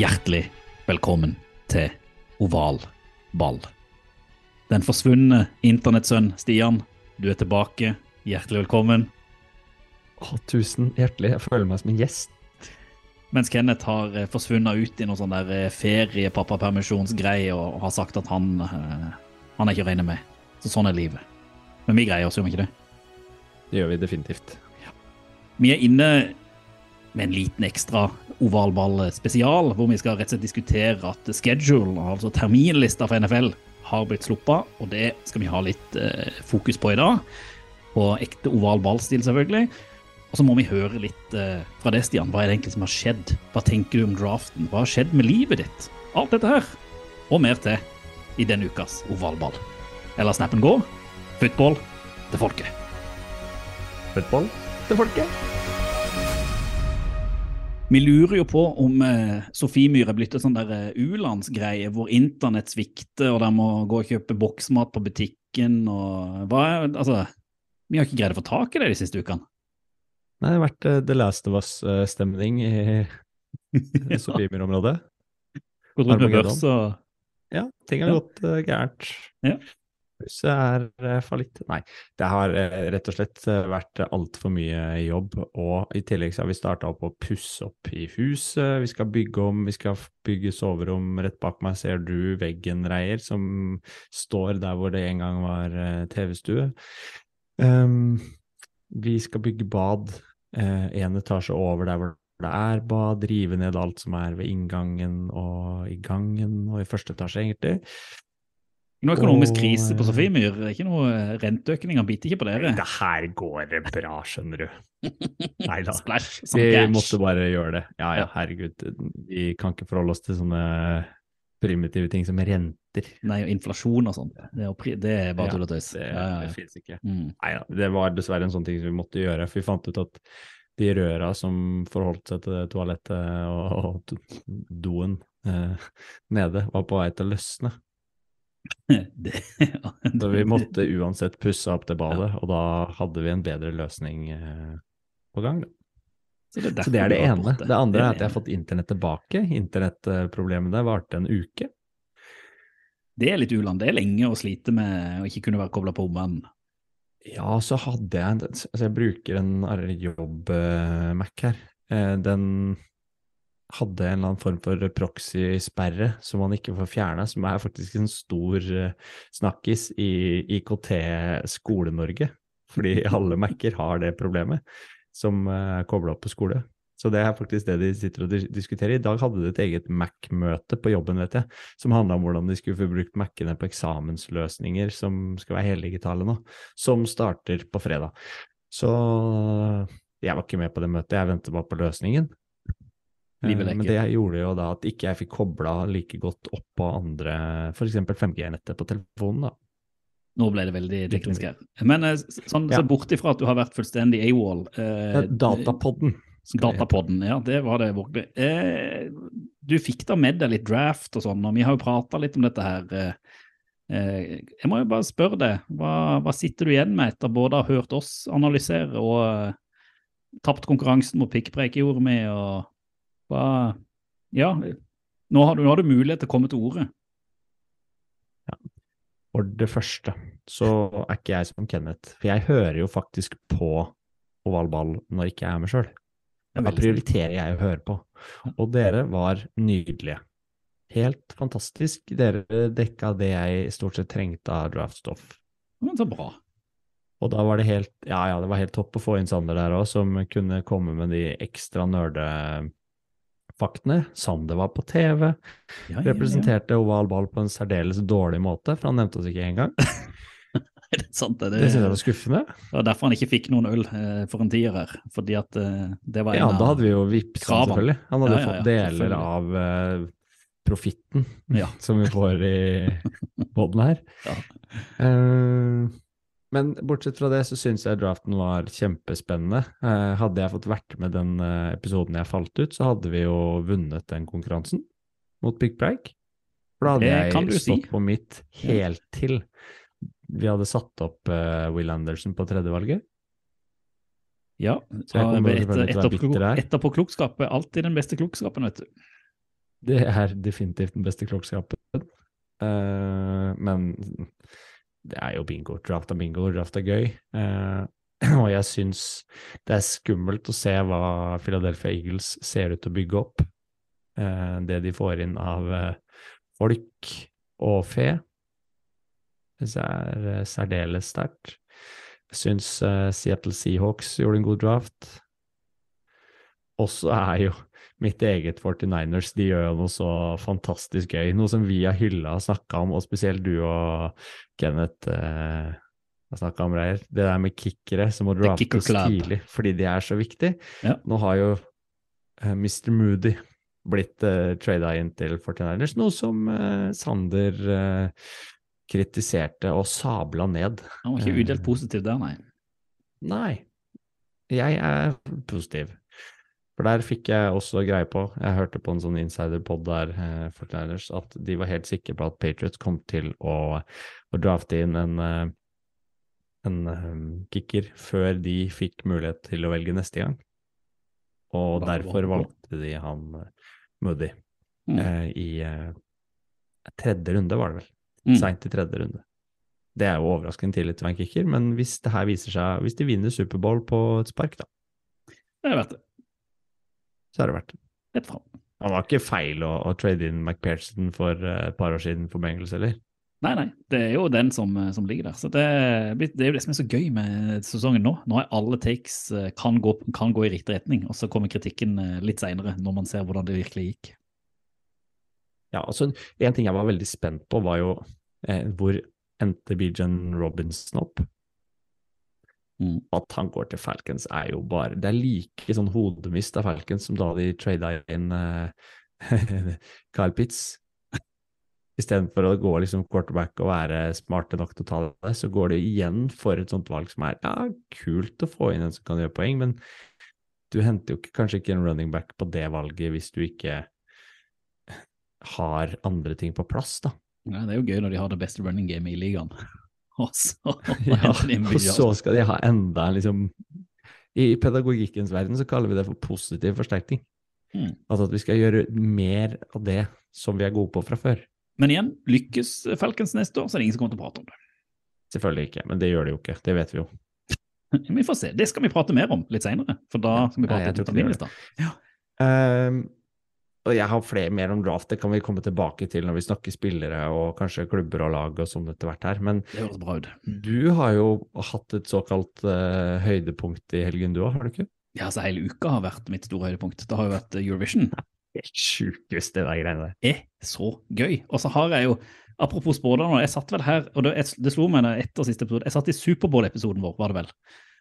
Hjertelig velkommen til Oval ball. Den forsvunne internettsønn Stian, du er tilbake. Hjertelig velkommen. Å, tusen hjertelig. Jeg føler meg som en gjest. Mens Kenneth har eh, forsvunnet ut i noe sånn der eh, ferie-pappapermisjonsgreie og har sagt at han, eh, han er ikke å regne med. Så sånn er livet. Men vi greier oss, gjør vi ikke det? Det gjør vi definitivt. Vi er inne med en liten ekstra ovalball-spesial, hvor vi skal rett og slett diskutere at schedule, altså terminlista for NFL, har blitt sluppet, og det skal vi ha litt eh, fokus på i dag. På ekte oval ballstil, selvfølgelig. Og så må vi høre litt eh, fra det, Stian. Hva er det egentlig som har skjedd? Hva tenker du om draften? Hva har skjedd med livet ditt? Alt dette her, og mer til, i denne ukas ovalball. Eller snappen gå. Football til folket. Football til folket. Vi lurer jo på om eh, Sofiemyr er blitt et sånn der eh, u-landsgreie hvor internett svikter, og de må gå og kjøpe boksmat på butikken og hva er, Altså, vi har ikke greid å få tak i det de siste ukene. Nei, det har vært eh, The Last of Us-stemning i i Sofiemyr-området. Gått rundt med børs og Ja, ting har gått uh, gærent. Ja. Huset er uh, fallitt. Nei, det har eh, rett og slett uh, vært altfor mye jobb. Og i tillegg så har vi starta opp å pusse opp i huset. Vi skal bygge om, vi skal bygge soverom. Rett bak meg ser du veggen, Reier, som står der hvor det en gang var eh, TV-stue. Um, vi skal bygge bad én etasje over der hvor det er bad, rive ned alt som er ved inngangen og i gangen og i første etasje, egentlig. Noe økonomisk Og, krise på Sofiemyr. Ikke noe eh, renteøkning, han biter ikke på dere. Det her går bra, skjønner du. Nei da. Vi måtte bare gjøre det. Ja ja, herregud. Vi kan ikke forholde oss til sånne primitive ting som renter. Nei, og inflasjon og sånt. Det det er bare tull og tøys. Det, Ja, ja, det fins ikke. Mm. Nei da, det var dessverre en sånn ting som vi måtte gjøre. For vi fant ut at de røra som forholdt seg til toalettet og, og doen eh, nede, var på vei til å løsne. Det, ja. Så vi måtte uansett pusse opp det badet, og da hadde vi en bedre løsning eh, på gang. Da. Så det, er Så det er det ene. Det. Det andre er at jeg har fått internett tilbake. Internettproblemet der varte en uke. Det er litt uland. Det er lenge å slite med å ikke kunne være kobla på omverdenen. Ja, så hadde jeg en Altså, jeg bruker en jobb-Mac her. Eh, Den hadde en eller annen form for proxy-sperre som man ikke får fjerna, som er faktisk en stor eh, snakkis i IKT-Skole-Norge. Fordi alle Mac-er har det problemet, som eh, er kobla opp på skole. Så det er faktisk det de sitter og diskuterer. I dag hadde de et eget Mac-møte på jobben, vet jeg, som handla om hvordan de skulle få brukt Mac-ene på eksamensløsninger som skal være heldigitale nå, som starter på fredag. Så jeg var ikke med på det møtet, jeg venter bare på løsningen. Livet leker. Men det gjorde jo da at ikke jeg fikk kobla like godt opp på andre, f.eks. 5G-nettet på telefonen, da. Nå ble det veldig teknisk her. Men eh, sånn, Ja. så bort ifra at du har vært fullstendig AWOL eh, Eh, Datapodden. Datapodden, ja, det var det virkelig. Eh, du fikk da med deg litt draft og sånn, og vi har jo prata litt om dette her. Eh, eh, jeg må jo bare spørre deg, hva, hva sitter du igjen med etter både å ha hørt oss analysere og eh, tapt konkurransen mot pikkpreik gjorde med, og hva Ja, nå har, du, nå har du mulighet til å komme til ordet. Ja. For det første så er ikke jeg som Kenneth, for jeg hører jo faktisk på ovalball når ikke jeg er med sjøl. Da prioriterer jeg å høre på. Og dere var nydelige. Helt fantastisk. Dere dekka det jeg stort sett trengte av draftstoff. Men så bra. Og da var det helt, ja, ja, det var helt topp å få inn Sander der òg, som kunne komme med de ekstra nerdefaktene. Sander var på TV, Ja, ja, ja. representerte oval ball på en særdeles dårlig måte, for han nevnte oss ikke engang. det er sant. Det, Det synes jeg var skuffende. det var derfor han ikke fikk noen øl eh, for en tier her. Fordi at eh, det var en Ja, da hadde vi jo vippsa selvfølgelig. Han hadde fått deler av eh, profitten Ja. som vi får i poden her. Ja. Eh, men bortsett fra det så syns jeg draften var kjempespennende. Eh, hadde jeg fått vært med den eh, episoden jeg falt ut, så hadde vi jo vunnet den konkurransen mot Big Break. For da hadde jeg stått si. på mitt helt til. Vi hadde satt opp eh, Will Anderson på tredjevalget. Ja, etterpåklokskap er alltid den beste klokskapen, vet du. Det er definitivt den beste klokskapen. Eh, men det er jo bingo. Draft er bingo, draft er gøy. Eh, og jeg syns det er skummelt å se hva Philadelphia Eagles ser ut til å bygge opp. Eh, det de får inn av eh, folk og fe. Det er eh, særdeles sterkt. Jeg syns eh, Seattle Seahawks gjorde en god draft. Også er jo mitt eget 49ers, de gjør jo noe så fantastisk gøy. Noe som vi har hylla og snakka om, og spesielt du og Kenneth eh, har snakka om greier. Det der med kickere som må draftes tidlig fordi de er så viktige. Ja. Nå har jo eh, Mr. Moody blitt eh, trada inn til 49ers, noe som eh, Sander eh, kritiserte og sabla ned. Han var ikke Eh. udelt positiv der, nei. Nei, jeg er positiv. For der fikk jeg også greie på, jeg hørte på en sånn insiderpod der, eh, Fortliners, at de var helt sikre på at Patriots kom til å, å drafte inn en, eh, en eh, kicker før de fikk mulighet til å velge neste gang. Og derfor valgte de han eh, Moody Mm. eh, i eh, tredje runde, var det vel. Mm. Seint i tredje runde. Det er jo overraskende tidlig til å være kicker, men hvis det her viser seg Hvis de vinner Superbowl på et spark, da, er verdt det. Så er det verdt det. Rett fram. Han var ikke feil å, å trade inn McPherson for eh, et par år siden for Bengals, eller? Nei, nei, det er jo den som, eh, som ligger der. Så det, det er jo det som er så gøy med sesongen nå. Nå er alle takes eh, kan gå, kan gå i riktig retning, og så kommer kritikken litt seinere, når man ser hvordan det virkelig gikk. Ja, altså, En ting jeg var veldig spent på, var jo eh, hvor endte Bijan Robinson opp? Mm. At han går til Falcons, er jo bare Det er like sånn hodemist av Falcons som da de trada inn uh, Kyle Pitts. Istedenfor å gå liksom quarterback og være smarte nok til å ta det, så går det igjen for et sånt valg som er ja, kult å få inn en som kan gjøre poeng, men du henter jo kanskje ikke en running back på det valget hvis du ikke har andre ting på plass, da. Nei, det er jo gøy når de har det beste running gamet i ligaen. Og så Ja, og så skal de ha enda en liksom I pedagogikkens verden så kaller vi det for positiv forsterkning. Mm. Altså at vi skal gjøre mer av det som vi er gode på fra før. Men igjen, lykkes Falcons neste år, så er det ingen som kommer til å prate om det. Selvfølgelig ikke, men det gjør de jo ikke. Det vet vi jo. Vi får se. Det skal vi prate mer om litt seinere, for da skal vi prate jeg om det. Ja. Um, og jeg har flere mer om draft, det kan vi komme tilbake til når vi snakker spillere og kanskje klubber og lag og sånn etter hvert her. Men Det ut. du har jo hatt et såkalt uh, høydepunkt i helgen du òg, har du ikke? Ja, altså Hele uka har vært mitt store høydepunkt. Det har jo vært eh, Eurovision. Helt sjukest, det der greiene der. er så gøy. Og så har jeg jo, apropos spådommer, jeg satt vel her, og det, det slo meg etter siste episode, jeg satt i Superbowl-episoden vår, var det vel,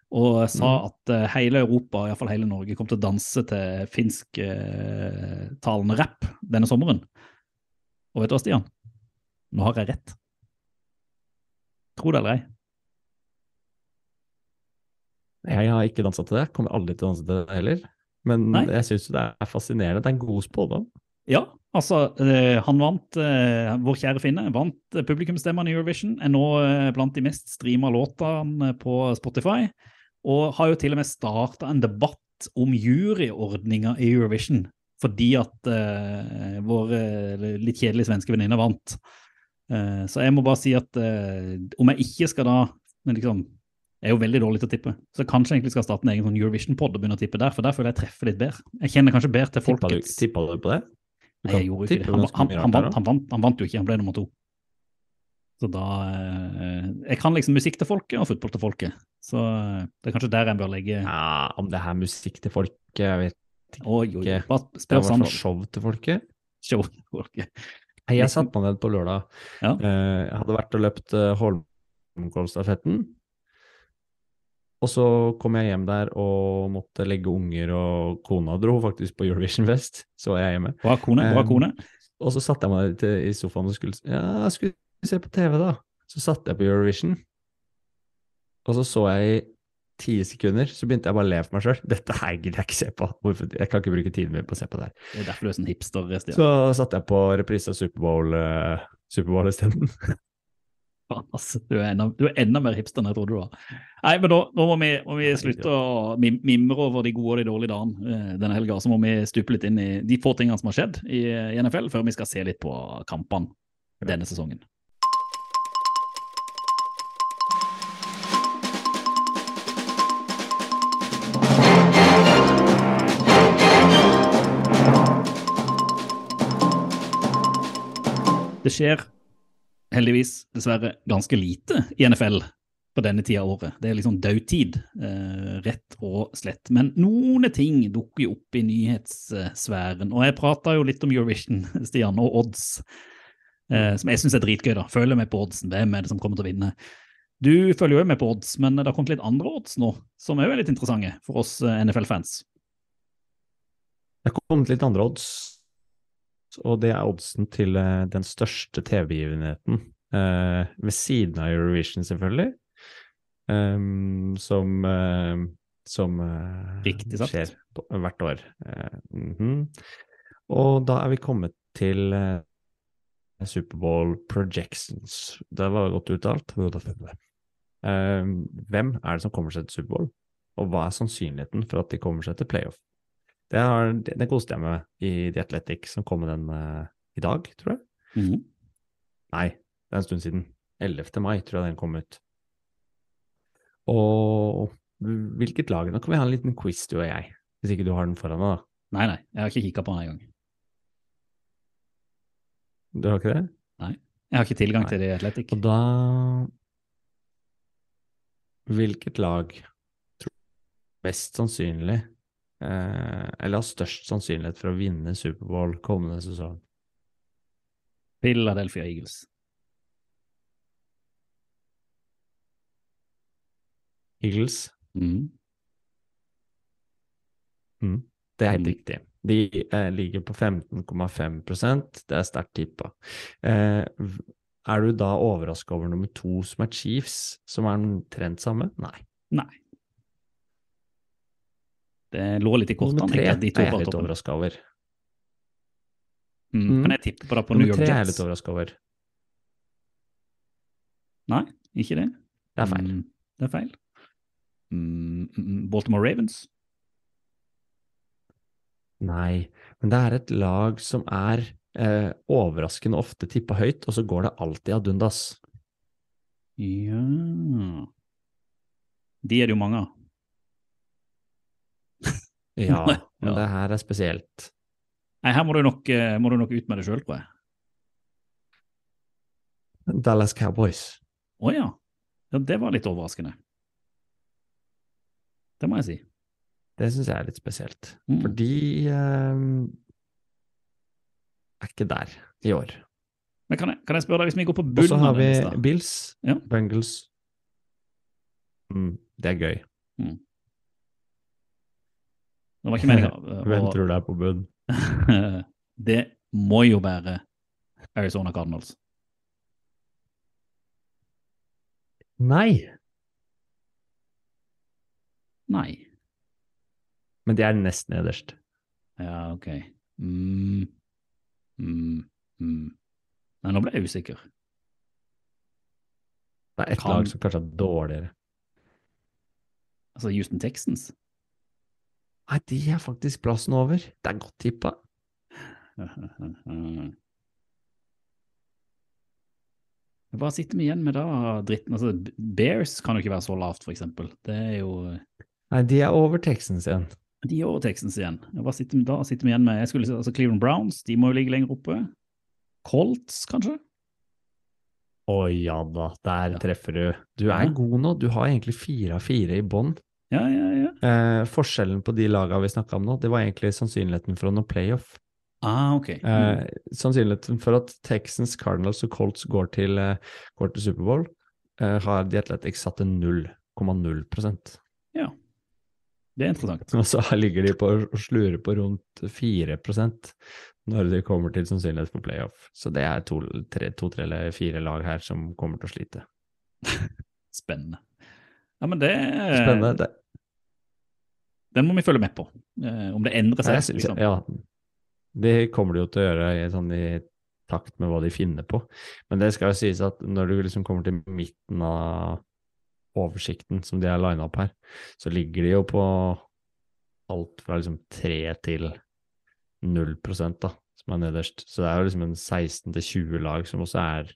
og sa at eh, hele Europa, iallfall hele Norge, kom til å danse til finsktalende rapp denne sommeren. Og vet du hva, Stian? Nå har jeg rett. Tro det eller ei. Jeg har ikke dansa til det, kommer aldri til å danse til det heller. Men Nei. jeg syns det er fascinerende. Det er en god spådom. Ja, altså, eh, han vant, eh, vår kjære Finne, vant eh, publikumsstemmene i Eurovision, er nå eh, blant de mest streama låtene på Spotify, og har jo til og med starta en debatt om juryordninga i Eurovision, fordi at uh, vår eh, litt kjedelige svenske venninne vant. Uh, så jeg må bare si at uh, om jeg ikke skal da men liksom, jeg er jo veldig dårlig til å tippe, så kanskje jeg egentlig skal starte en egen sånn Eurovision-pod og begynne å tippe der, for der føler jeg treffer litt bedre. Jeg kjenner kanskje bedre til folkets tippa du på det? Du Nei, jeg gjorde ikke det. Han, han, han, vant, han, vant, han vant jo ikke, han ble nummer to. Så da eh, Jeg kan liksom musikk til folket og fotball til folket. Så eh, det er kanskje der jeg bør legge Ja, om det er musikk til folket, jeg vet ikke. oi, oi. Det var sånn show til folket. Show til folket. Nei, Jeg satte meg ned på lørdag. Ja. Eh, Jeg hadde vært og løpt Holmenkollstafetten. Og så kom jeg hjem der og måtte legge unger, og kona dro faktisk på Eurovision-fest. Så var jeg hjemme. Bra kone. bra kone. Og så satte jeg meg i sofaen og skulle Ja, jeg skulle se på TV, da. Så satte jeg på Eurovision. Og så så jeg i ti sekunder, så begynte jeg bare å le for meg sjøl. Dette her gidder jeg ikke se på. Jeg kan ikke bruke tiden min på å se på det her. Det er derfor du er sånn hipster. Stian. Så satte jeg på reprise av Superbowl uh, Superbowl isteden. Altså, du, er enda, du er enda mer hipster enn jeg trodde du var. Nei, men da, nå må vi, må vi slutte å mimre over de gode og de dårlige dagene eh, denne helga. Så må vi stupe litt inn i de få tingene som har skjedd i, i NFL, før vi skal se litt på kampene denne sesongen. Det skjer heldigvis dessverre ganske lite i NFL på denne tida av året. Det er liksom dødtid, eh, rett og slett. Men noen ting dukker jo opp i nyhetssfæren. Og jeg prata jo litt om Eurovision, Stian, og odds, eh, som jeg syns er dritgøy. da. Følger med på oddsen. Hvem er det som kommer til å vinne? Du følger jo med på odds, men det har kommet litt andre odds nå, som er jo litt interessante for oss eh, NFL-fans. Det har kommet litt andre odds, og det er oddsen til eh, den største TV-begivenheten. eh, ved siden av Eurovision, selvfølgelig. ehm, som eh, som skjer hvert år. Mm -hmm. Og da er vi kommet til Superbowl projections. Det var godt uttalt. Eh, hvem er det som kommer seg til Superbowl, og hva er sannsynligheten for at de kommer seg til playoff? Det, har, det, det koste jeg meg i The Athletic, som kom med den uh, i dag, tror jeg. Mhm. Nei, det er en stund siden. 11. mai tror jeg den kom ut. Og hvilket lag Nå kan vi ha en liten quiz, du og jeg, hvis ikke du har den foran deg, da. Nei, nei, jeg har ikke kikka på den engang. Du har ikke det? Nei. Jeg har ikke tilgang Nei. til det i Athletic. Og da Hvilket lag tror du mest sannsynlig Eller har størst sannsynlighet for å vinne Superbowl kommende sesong? Philadelphia Eagles. Eagles? Mm. Mm. Det er helt Mm. riktig. De eh, ligger på 15,5% det er sterkt tippa. Eh, er du da overraska over nummer to, som er Chiefs, som er omtrent samme? Nei. Nei. Det lå litt i kortene. Nummer tre de er jeg litt overraska over. Mm. Mm. Kan jeg tippe på det på New Nummer York tre er jeg Jets? litt overraska over. Nei, ikke det. Det er feil. Mm, det er feil. Mm, mm, mm, Baltimore Ravens? Nei, men det er et lag som er eh, overraskende ofte tippa høyt, og så går det alltid ad undas. Ja De er det jo mange av. Ja, men det her er spesielt. Nei, her må du nok, eh, må du nok ut med det sjøl, tror jeg. Dallas Cowboys. Å ja. ja. Det var litt overraskende. Det må jeg si. Det syns jeg er litt spesielt. Mm. For de eh, er ikke der i år. Men kan jeg, kan jeg spørre deg, hvis vi går på Og så har vi Bills, Ja. Bungles mm, Det er gøy. Det var ikke meninga. Hvem tror du er på bunn? det må jo være Arizona Cardinals. Nei! Nei. Men de er nest nederst. Ja, ok. Mm. Mm. Mm. Nei, nå ble jeg usikker. Det er ett Kan- lag som kanskje er dårligere. Altså Houston Texans? Nei, de er faktisk plassen over. Det er godt tippa. Hva sitter vi igjen med da, dritten? Altså, Bears kan jo ikke være så lavt, for eksempel. Det er jo Nei, de er over Texans igjen. De er over Texans igjen. Hva sitter vi da? Sitter vi igjen med jeg skulle, altså Cleveland Browns, de må jo ligge lenger oppe. Colts, kanskje? Å ja da, der Ja. treffer du. Du er Ja. god nå. Du har egentlig fire av fire i bånn. Ja, ja, ja. Eh, forskjellen på de lagene vi snakka om nå, det var egentlig sannsynligheten for å nå playoff. Ah, ok. Eh, sannsynligheten for at Texans, Cardinals og Colts går til, eh, går til Superbowl, eh, har The Athletics satt til 0,0 Ja. Det er interessant. Og så ligger de på å slure på rundt 4% når de kommer til sannsynlighet for playoff. Så det er to, tre, to, eller fire lag her som kommer til å slite. Spennende. Ja, men det Spennende. Det, Den må vi følge med på. Eh, om det endrer seg. synes, liksom. ja, det kommer de jo til å gjøre i, sånn, i takt med hva de finner på. Men det skal jo sies at når du liksom kommer til midten av oversikten som de har lina opp her, så ligger de jo på alt fra liksom 3 til 0% da, som er nederst. Så det er jo liksom en 16 til 20 lag som også er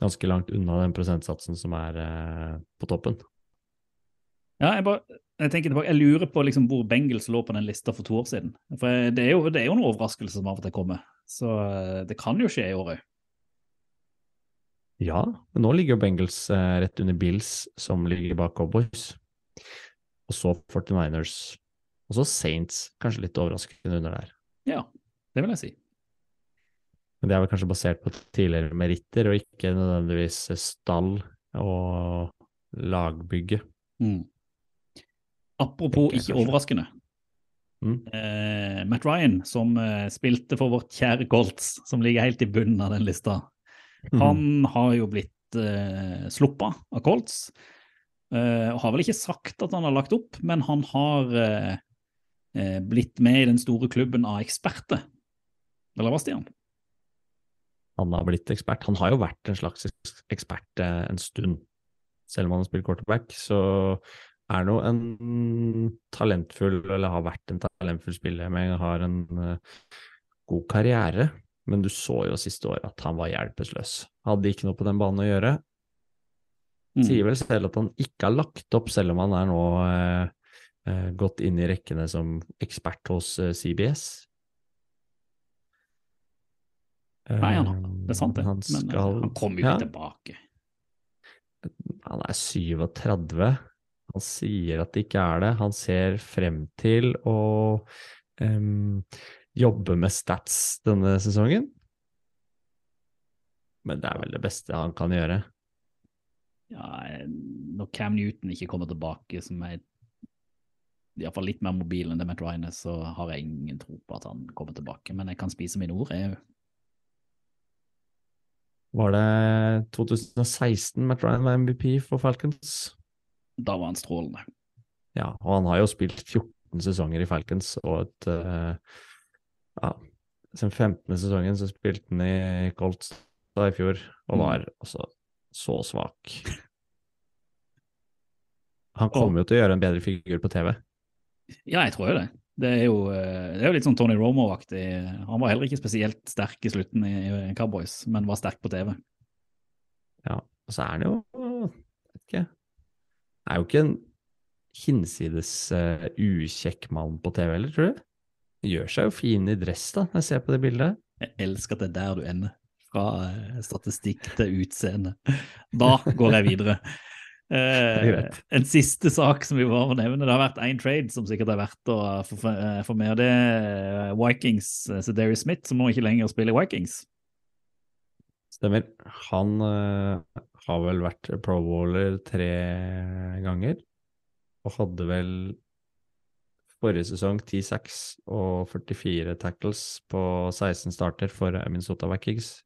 ganske langt unna den prosentsatsen som er eh, på toppen. Ja, jeg, bare, jeg tenker tilbake, jeg lurer på liksom hvor Bengals lå på den lista for to år siden. For Det er jo, det er jo en overraskelse som av og til kommer. Så eh, det kan jo skje i år òg. Ja, men nå ligger jo Bengals eh, rett under Bills, som ligger bak Cowboys. Og så 49ers. Og så Saints, kanskje litt overraskende under der. Ja, det vil jeg si. Men det er vel kanskje basert på tidligere meritter, og ikke nødvendigvis stall og lagbygge. Mm. Apropos ikke overraskende. Mm. Uh, Matt Ryan, som uh, spilte for vårt kjære Colts, som ligger helt i bunnen av den lista, mm. han har jo blitt uh, sluppa av Colts. Eh, og har vel ikke sagt at han har lagt opp, men han har eh, eh, blitt med i den store klubben av eksperter. Eller hva, Stian? Han har blitt ekspert. Han har jo vært en slags ekspert eh, en stund. Selv om han har spilt quarterback, så er nå en talentfull, eller har vært en talentfull spiller, men har en uh, god karriere. Men du så jo siste året at han var hjelpeløs. Hadde ikke noe på den banen å gjøre. Mm. Sier vel selv at han ikke har lagt opp, selv om han er nå uh, uh, gått inn i rekkene som ekspert hos CBS. Nei, han det er sant, det. Han, Men eh, han kommer jo ja, ikke tilbake. han er 37. Han sier at det ikke er det. Han ser frem til å um, jobbe med stats denne sesongen. Men det er vel det beste han kan gjøre. Ja, eh, når Cam Newton ikke kommer tilbake, som er iallfall litt mer mobil enn det Matt Ryan er, så har jeg ingen tro på at han kommer tilbake. Men jeg kan spise mine ord, jeg. Var det 2016 Matt Ryan var MVP for Falcons? Da var han strålende. Ja, og han har jo spilt 14 sesonger i Falcons, og et uh, Ja, den 15. sesongen så spilte han i Colts da i fjor, og Mm. var altså så svak. Han kommer jo til å gjøre en bedre figur på TV. Ja, jeg tror jo det. Det er jo, eh, det er jo litt sånn Tony Romo-aktig. Han var heller ikke spesielt sterk i slutten i i Cowboys, men var sterk på TV. Ja, og så er han jo vet ikke Er jo ikke en hinsides uh, ukjekk mann på TV heller, tror du? Gjør seg jo fin i dress, da, når jeg ser på det bildet. Jeg elsker at det er der du ender. Fra eh, statistikk til utseende. Da går jeg videre. Er Eh, en siste sak som vi må nevne. Det har vært én trade som sikkert er verdt å få eh, få med. Det er Vikings, Derry Smith, som nå ikke lenger spiller Vikings. Stemmer. Han uh, har vel vært pro-waller tre ganger, og hadde vel forrige sesong 10-6 og 44 tackles på 16 starter for Minnesota Vikings.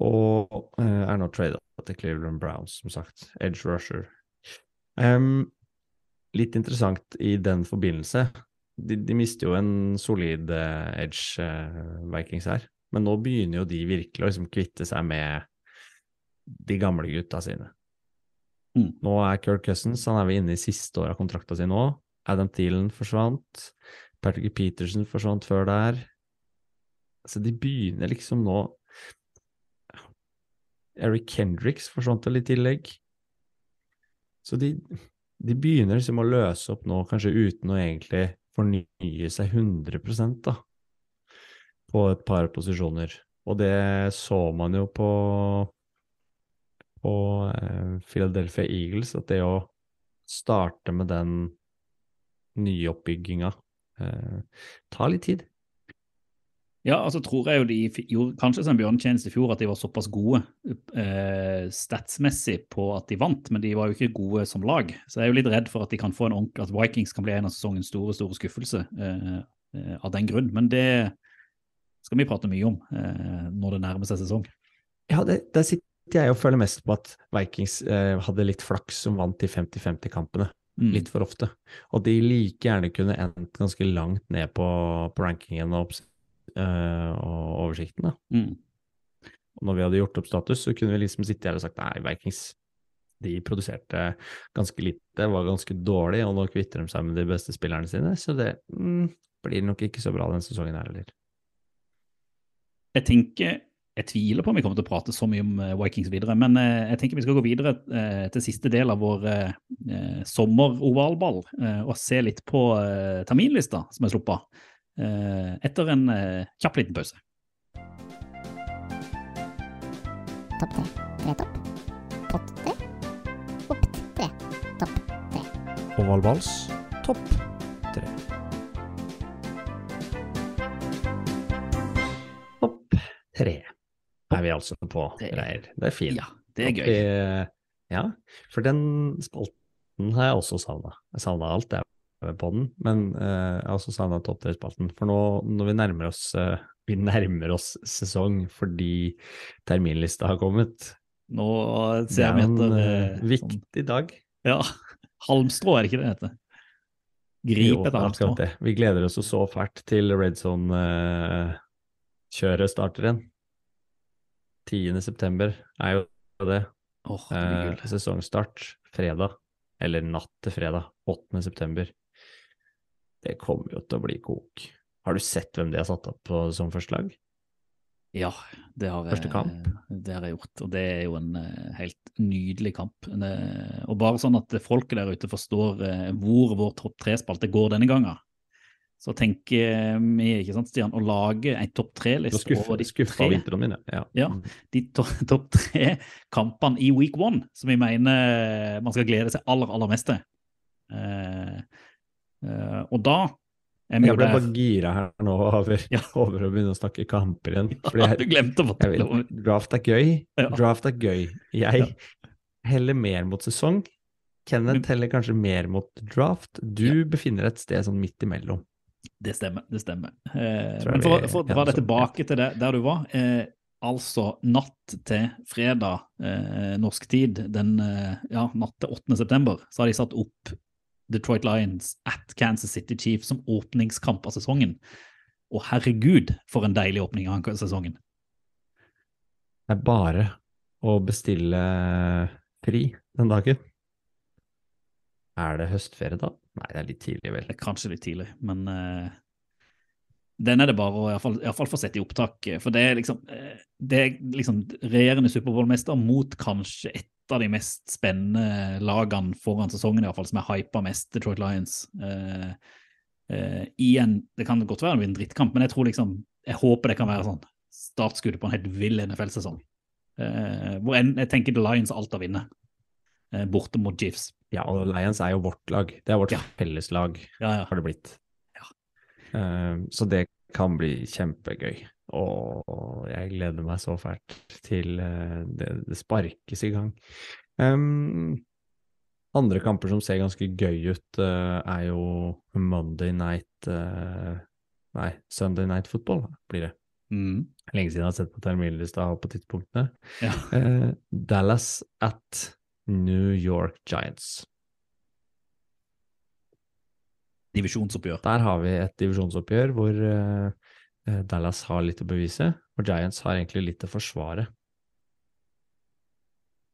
Og uh, er nå trada til Cleveland Browns, som sagt. Edge rusher. Um, litt interessant i den forbindelse. De, de mister jo en solid uh, edge, uh, Vikings her. Men nå begynner jo de virkelig å liksom kvitte seg med de gamle gutta sine. Mm. Nå er Kirk Cousins han er vel inne i siste året av kontrakta si nå. Adam Thielen forsvant. Patrick Peterson forsvant før der. Så de begynner liksom nå Eric Kendricks forsvant vel i tillegg. Så de, de begynner liksom å løse opp nå, kanskje uten å egentlig fornye seg 100 da, på et par posisjoner. Og det så man jo på på eh, Philadelphia Eagles, at det å starte med den nyoppbygginga eh, tar litt tid. Ja, altså tror jeg jo de gjorde kanskje som en bjørnetjeneste i fjor at de var såpass gode eh, statsmessig på at de vant, men de var jo ikke gode som lag. Så jeg er jo litt redd for at kan at Vikings kan bli en av sesongens store store skuffelse eh, eh, av den grunn. Men det skal vi prate mye om eh, når det nærmer seg sesong. Ja, det, der sitter jeg og føler mest på at Vikings eh, hadde litt flaks som vant de 50-50-kampene. Mm. Litt for ofte. Og de like gjerne kunne endt ganske langt ned på, på rankingen og, eh, og oversikten. Da. Mm. Og når vi hadde gjort opp status, så kunne vi liksom sitte her og sagt nei, Vikings de produserte ganske lite, var ganske dårlig, og nå kvitter de seg med de beste spillerne sine. Så det mm, blir nok ikke så bra denne sesongen her heller. Jeg tenker, jeg tviler på om vi kommer til å prate så mye om eh, Vikings videre, men eh, jeg tenker vi skal gå videre eh, til siste del av vår sommerovalball og se litt på terminlista som er sluppet eh, etter en kjapp liten pause. Topp tre. Tre topp. Pott tre. Opp tre. Topp tre. Ovalballs topp tre er vi altså på, Reir. Det er fint. Ja, det er gøy. Vi, ja, for den spalten har jeg også savna. Jeg savna alt jeg på den, men uh, jeg har også savna topp tre-spalten. For nå når vi nærmer oss uh, vi nærmer oss sesong fordi terminlista har kommet. Nå ser er vi en etter eh, eh, sånn, viktig dag. ja, halmstrå, er det ikke det det heter? Grip etter halmstrå. Vi gleder oss så fælt til Red Zone-kjøret starter igjen. 10. september er jo det. Oh, det Eh, sesongstart fredag, eller natt til fredag, 8. september. Det kommer jo til å bli kok. Har du sett hvem de har satt opp på, som førstelag? Ja, det har, jeg, det har jeg gjort, og det er jo en eh, helt nydelig kamp. Det, og bare sånn at folket der ute forstår eh, hvor vår topp tre-spalte går denne gangen, så tenk ikke sant, Stian, å lage en topp tre-liste over de skuffa tre, vinteren min, ja. Ja. Mm. de to, topp tre kampene i week one, som vi mener man skal glede seg aller, aller mest til. Uh, uh, og da er vi Jeg ble der bare gira her nå over, Ja. over å begynne å snakke kamper igjen. Fordi Ja, jeg, Du glemte å jeg fortelle om draft er gøy. Draft er gøy. Jeg heller mer mot sesong. Kenneth heller kanskje mer mot draft. Du befinner deg et sted sånn midt imellom. Det stemmer. det stemmer. Eh, men for, å dra deg tilbake til det, der du var. Eh, altså natt til fredag eh, norsk tid, den eh, ja, natt til 8. september, så har de satt opp Detroit Lions at Kansas City Chiefs som åpningskamp av sesongen. Og herregud, for en deilig åpning av sesongen. Det er bare å bestille fri den dagen. Er det høstferie da? Nei, det er litt tidlig, vel. Det er kanskje litt tidlig, men uh, den er det bare å i hvert fall- i hvert fall få sette i opptak. eh, For det er liksom, eh, det er liksom regjerende Superbowl-mester mot kanskje et av de mest spennende lagene foran sesongen, i hvert fall, som er hypa mest, Detroit Lions. Uh, uh, i Det kan godt være en drittkamp, men jeg tror liksom, jeg håper det kan være sånn startskuddet på en helt vill NFL-sesong. Uh, hvor en, jeg tenker The Lions alt vinne, eh, borte mot Chiefs. Ja, og Lions er jo vårt lag. Det er vårt Ja. felleslag, Ja, ja. har det blitt. Ja. Eh, så det kan bli kjempegøy. Og jeg gleder meg så fælt til eh, det, det sparkes i gang. Um, andre kamper som ser ganske gøy ut, uh, er jo Monday night uh, Nei, Sunday night football blir det. Mm. Lenge siden jeg har sett på terminlista på tidspunktene. ja. Uh, Dallas at New York Giants. Divisjonsoppgjør. Der har vi et divisjonsoppgjør hvor eh, eh, Dallas har litt å bevise, og Giants har egentlig litt å forsvare.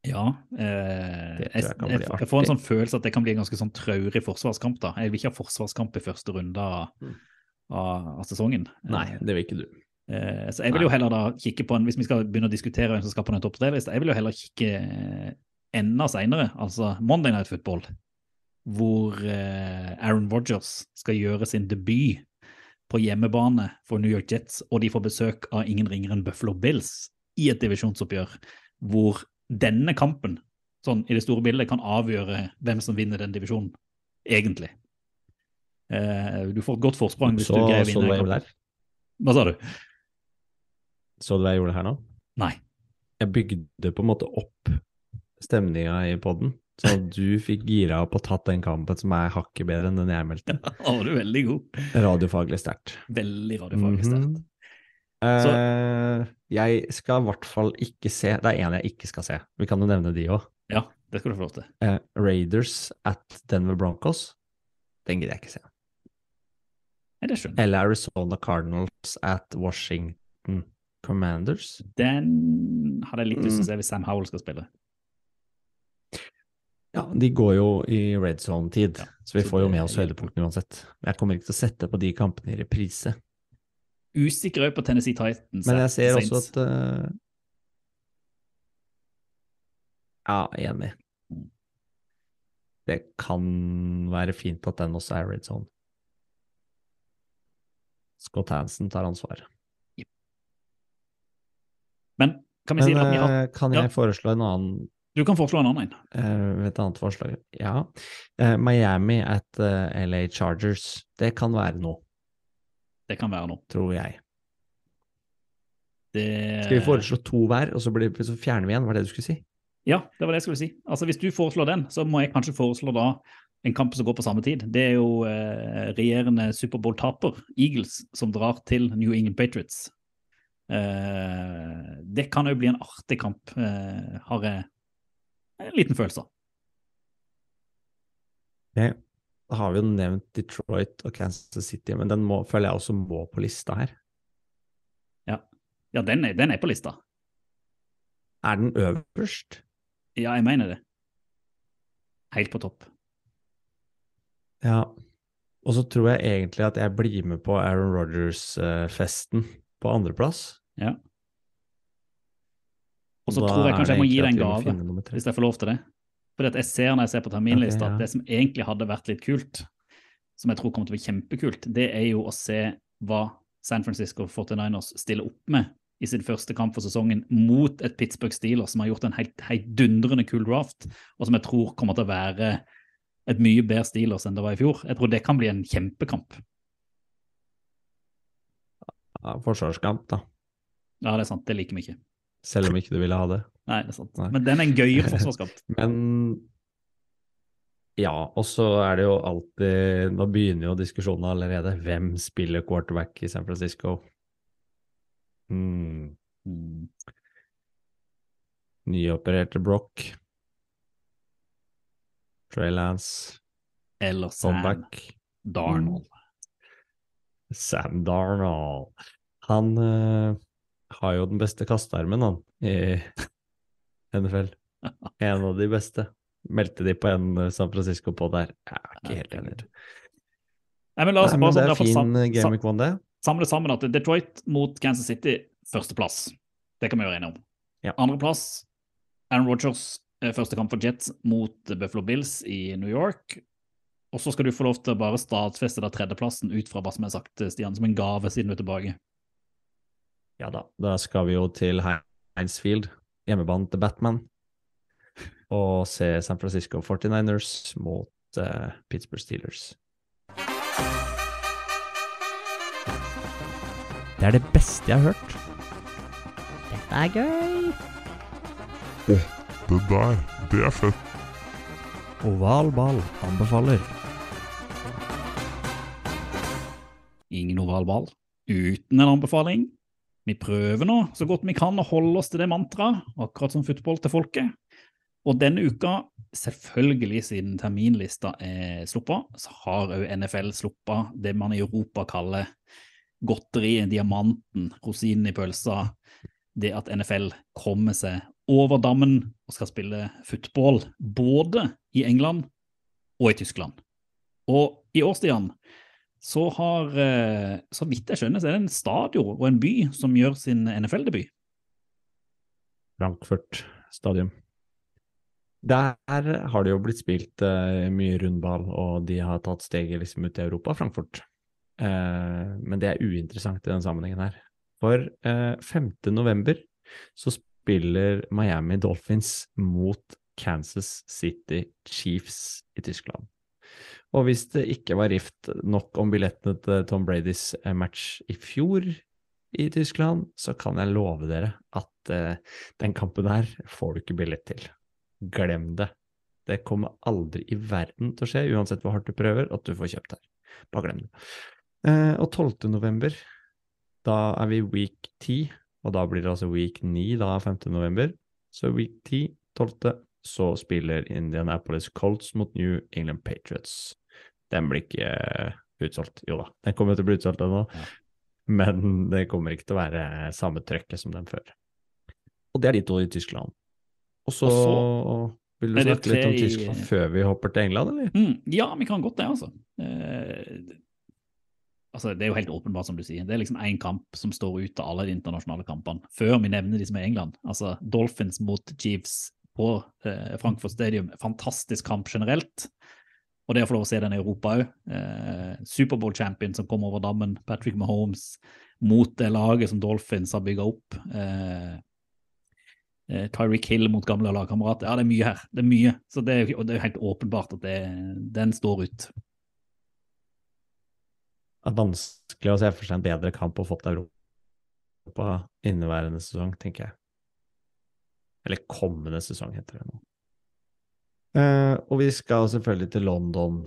Ja. Eh, jeg, jeg jeg, får en sånn følelse at det kan bli en ganske sånn traurig forsvarskamp. da. Jeg vil ikke ha forsvarskamp i første runde av, Mm. av, av sesongen. Nei, Eh, det vil ikke du. eh, så jeg vil jo heller da kikke på en, Hvis vi skal begynne å diskutere hvem som skal på den topp tre-lista, jeg vil jo heller kikke enda seinere, altså Monday Night Football, hvor eh, Aaron Rodgers skal gjøre sin debut på hjemmebane for New York Jets, og de får besøk av ingen ringere enn Buffalo Bills i et divisjonsoppgjør, hvor denne kampen, sånn i det store bildet, kan avgjøre hvem som vinner den divisjonen, egentlig. Eh, du får et godt forsprang hvis Så, du greier å så vinne. lame en kamp. der. Hva sa du? Så du hva jeg gjorde her nå? Nei. Jeg bygde på en måte opp stemninga i poden, så du fikk gira opp og tatt den kampen som er hakket bedre enn den jeg meldte. Da var du veldig god. Radiofaglig sterkt. Veldig radiofaglig sterkt. Mhm. Eh, jeg skal i hvert fall ikke se Det er en jeg ikke skal se. Vi kan jo nevne de òg. Ja, det skal du få lov til. Eh, Raiders at Denver Broncos. Den gidder jeg ikke se. Nei, det skjønner. Eller Arizona Cardinals at Washington Commanders. Den hadde jeg litt lyst til Mm. å se hvis Sam Howell skal spille. Ja, de går jo i red zone-tid, Ja, så vi så får jo med oss høydepunktene uansett. Men jeg kommer ikke til å sette på de kampene i reprise. Usikker på Tennessee Titans. Men jeg at ser også at uh... Ja, enig. Det kan være fint at den også er red zone. Scott Hansen tar ansvar. Men kan vi si at vi har Kan jeg ja. foreslå en annen Du kan foreslå en annen en. Uh, et annet forslag? Ja. Uh, Miami at uh, LA Chargers. Det kan være noe, Det kan være noe. tror jeg. Det... Skal vi foreslå to hver, og så, blir, så fjerner vi en? Var det du skulle si? Ja, det var det jeg skulle si. Altså Hvis du foreslår den, så må jeg kanskje foreslå da en kamp som går på samme tid. Det er jo eh, regjerende Superbowl-taper, Eagles, som drar til New England Patriots. Eh, det kan jo bli en artig kamp, eh, har jeg en liten følelse av. Okay. da har vi jo nevnt Detroit og Kansas City, men den må, føler jeg også må på lista her. Ja, den er, den er på lista. Er den øverst? Ja, jeg mener det. Helt på topp. Ja. Og så tror jeg egentlig at jeg blir med på Aaron Rodgers-festen på andreplass. Ja. Og så tror jeg kanskje jeg må gi deg en gave. hvis jeg får lov til det. Fordi at jeg ser når jeg ser på terminlista, okay, ja. at det som egentlig hadde vært litt kult, som jeg tror kommer til å bli kjempekult, det er jo å se hva San Francisco 49ers stiller opp med i sin første kamp for sesongen mot et Pittsburgh Steelers som har gjort en helt, heidundrende kul draft, og som jeg tror kommer til å være et mye bedre Steelers enn det var i fjor. Jeg tror det kan bli en kjempekamp. Ja, forsvarskamp, da. Ja, det er sant. Det liker vi ikke. Selv om ikke du ville ha det. Nei, det er sant. Nei. Men den er en gøyere forsvarskamp. Men ja, og så er det jo alltid Nå begynner jo diskusjonen allerede. Hvem spiller quarterback i San Francisco? Hmm. Mm. Nyopererte Brock. Trey Lance. Eller Sam Comeback. Darnold. Sam Darnold. Han eh, har jo den beste kastearmen, han, i NFL. En av de beste. Meldte de på en eh, San Francisco på der. Jeg er ikke helt enig. Nei, men la oss Nei, bare det er fin eh, game week one, det. samle sammen at Detroit mot Kansas City, førsteplass. Det kan vi være enige om. Ja. Andreplass, Aaron Rodgers, eh, første kamp for Jets mot Buffalo Bills i New York. Og så skal du få lov til å bare stadfeste da tredjeplassen ut fra hva som er sagt, Stian, som en gave siden du er tilbake. Ja da. Da skal vi jo til Heinz Field, hjemmebanen til Batman, og se San Francisco 49ers mot uh, Pittsburgh Steelers. Det er det beste jeg har hørt. Dette er gøy. Det der, det er fett. Oval ball anbefaler. Ingen oval ball uten en anbefaling. Vi prøver nå så godt vi kan å holde oss til det mantraet, akkurat som football til folket. Og denne uka, selvfølgelig siden terminlista er sluppet, så har òg NFL sluppet det man i Europa kaller godteriet, diamanten, rosinen i pølsa. Det at NFL kommer seg over dammen og skal spille football både i England og i Tyskland. Og i årstidene så har, eh, så vidt jeg skjønner, så er det en stadion og en by som gjør sin NFL-debut. Frankfurt stadion. Der har det jo blitt spilt uh, mye rundball, og de har tatt steget liksom ut i Europa, Frankfurt. Uh, men det er uinteressant i den sammenhengen her. For uh, 5. november så spiller Miami Dolphins mot Kansas City Chiefs i Tyskland. Og hvis det ikke var rift nok om billettene til Tom Bradys eh, match i fjor i Tyskland, så kan jeg love dere at uh, den kampen her får du ikke billett til. Glem det. Det kommer aldri i verden til å skje, uansett hvor hardt du prøver, at du får kjøpt her. Bare glem det. Uh, og 12. november, da er vi week 10, og da blir det altså week 9 da 5. november. Så week 10, 12., så spiller Indianapolis Colts mot New England Patriots. Den blir ikke eh, utsolgt. Jo da, den kommer til å bli utsolgt ennå, Ja. men det kommer ikke til å være samme trøkket som den før. Og det er de to i Tyskland. Og så, vil du snakke litt om i- Tyskland før vi hopper til England, eller? Mm, ja, vi kan godt det, altså. Eh, altså. Det er jo helt åpenbart, som du sier. Det er liksom én kamp som står ut av alle de internasjonale kampene, før vi nevner de som er i England. Altså Dolphins mot Chiefs på eh, Frankfurt Stadium. Fantastisk kamp generelt. Og det å få lov å se den i Europa òg. Eh, Superbowl-champion som kom over dammen, Patrick Mahomes, mot det laget som Dolphins har bygga opp. Eh, eh, Tyreek Hill mot gamle lagkamerater. Ja, det er mye her. Det er mye. Så det er, og det er helt åpenbart at det, den står ut. Det er vanskelig å se for seg en bedre kamp å få til Europa inneværende sesong, tenker jeg. Eller kommende sesong, heter det nå. Uh, og vi skal selvfølgelig til London.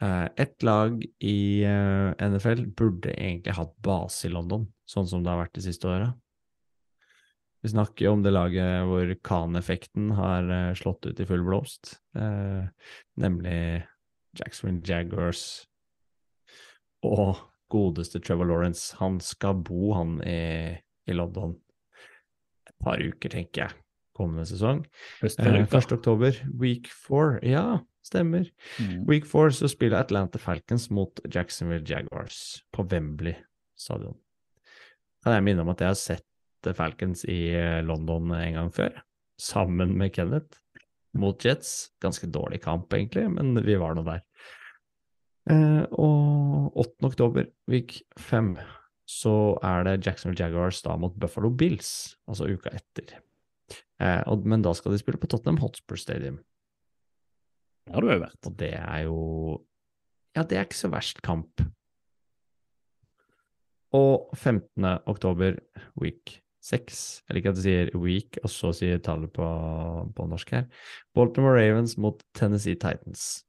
Uh, et lag i uh, NFL burde egentlig hatt base i London, sånn som det har vært de siste åra. Vi snakker jo om det laget hvor Khan-effekten har eh, slått ut i full blomst, eh, nemlig Jacksonville Jaguars og godeste Trevor Lawrence. Han skal bo, han, i, i London et par uker, tenker jeg, kommende sesong. Eh, før 1. oktober, week four. Ja, stemmer. Mm. Week four så spiller Atlanta Falcons mot Jacksonville Jaguars på Wembley stadion. Kan jeg minne om at jeg har sett Falcons i eh, London en gang før, sammen med Kenneth, mot Jets. Ganske dårlig kamp, egentlig, men vi var nå der. Eh, og 8. oktober, week 5, så er det Jacksonville Jaguars da mot Buffalo Bills, altså uka etter. Eh, og, men da skal de spille på Tottenham Hotspur Stadium. Det har du vært. Og det er jo Ja, det er ikke så verst kamp. Og 15. oktober, week 6. Jeg liker at du sier week, og så sier tallet på, på norsk her. Baltimore Ravens mot Tennessee Titans.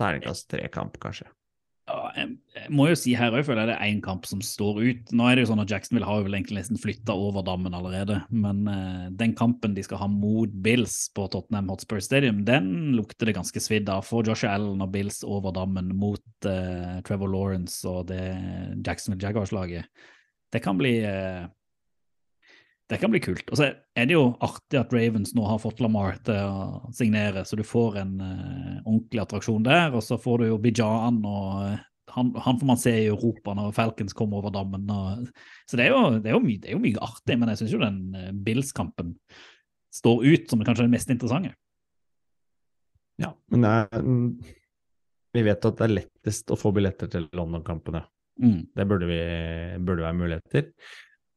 Terningkast tre-kamp, kanskje. Jeg, må jo si her òg, føler jeg det er én kamp som står ut. Nå er det jo sånn at Jacksonville har vel egentlig nesten flytta over dammen allerede, men uh, den kampen de skal ha mot Bills på Tottenham Hotspur Stadium, den lukter det ganske svidd av. For Josh Allen og Bills over dammen mot uh, Trevor Lawrence og det Jacksonville Jaguars-laget, det kan bli eh, det kan bli kult. Og så er det jo artig at Ravens nå har fått Lamar til å signere, så du får en uh, ordentlig attraksjon der. Og så får du jo Bijan, og uh, han, han får man se i Europa når Falcons kommer over dammen. Og, så det er, jo, det, er jo det er jo mye artig, men jeg syns jo den uh, Bills-kampen står ut som kanskje den mest interessante. Ja, men det er, mm, vi vet at det er lettest å få billetter til London-kampene. Mm. Det burde, vi, burde være muligheter.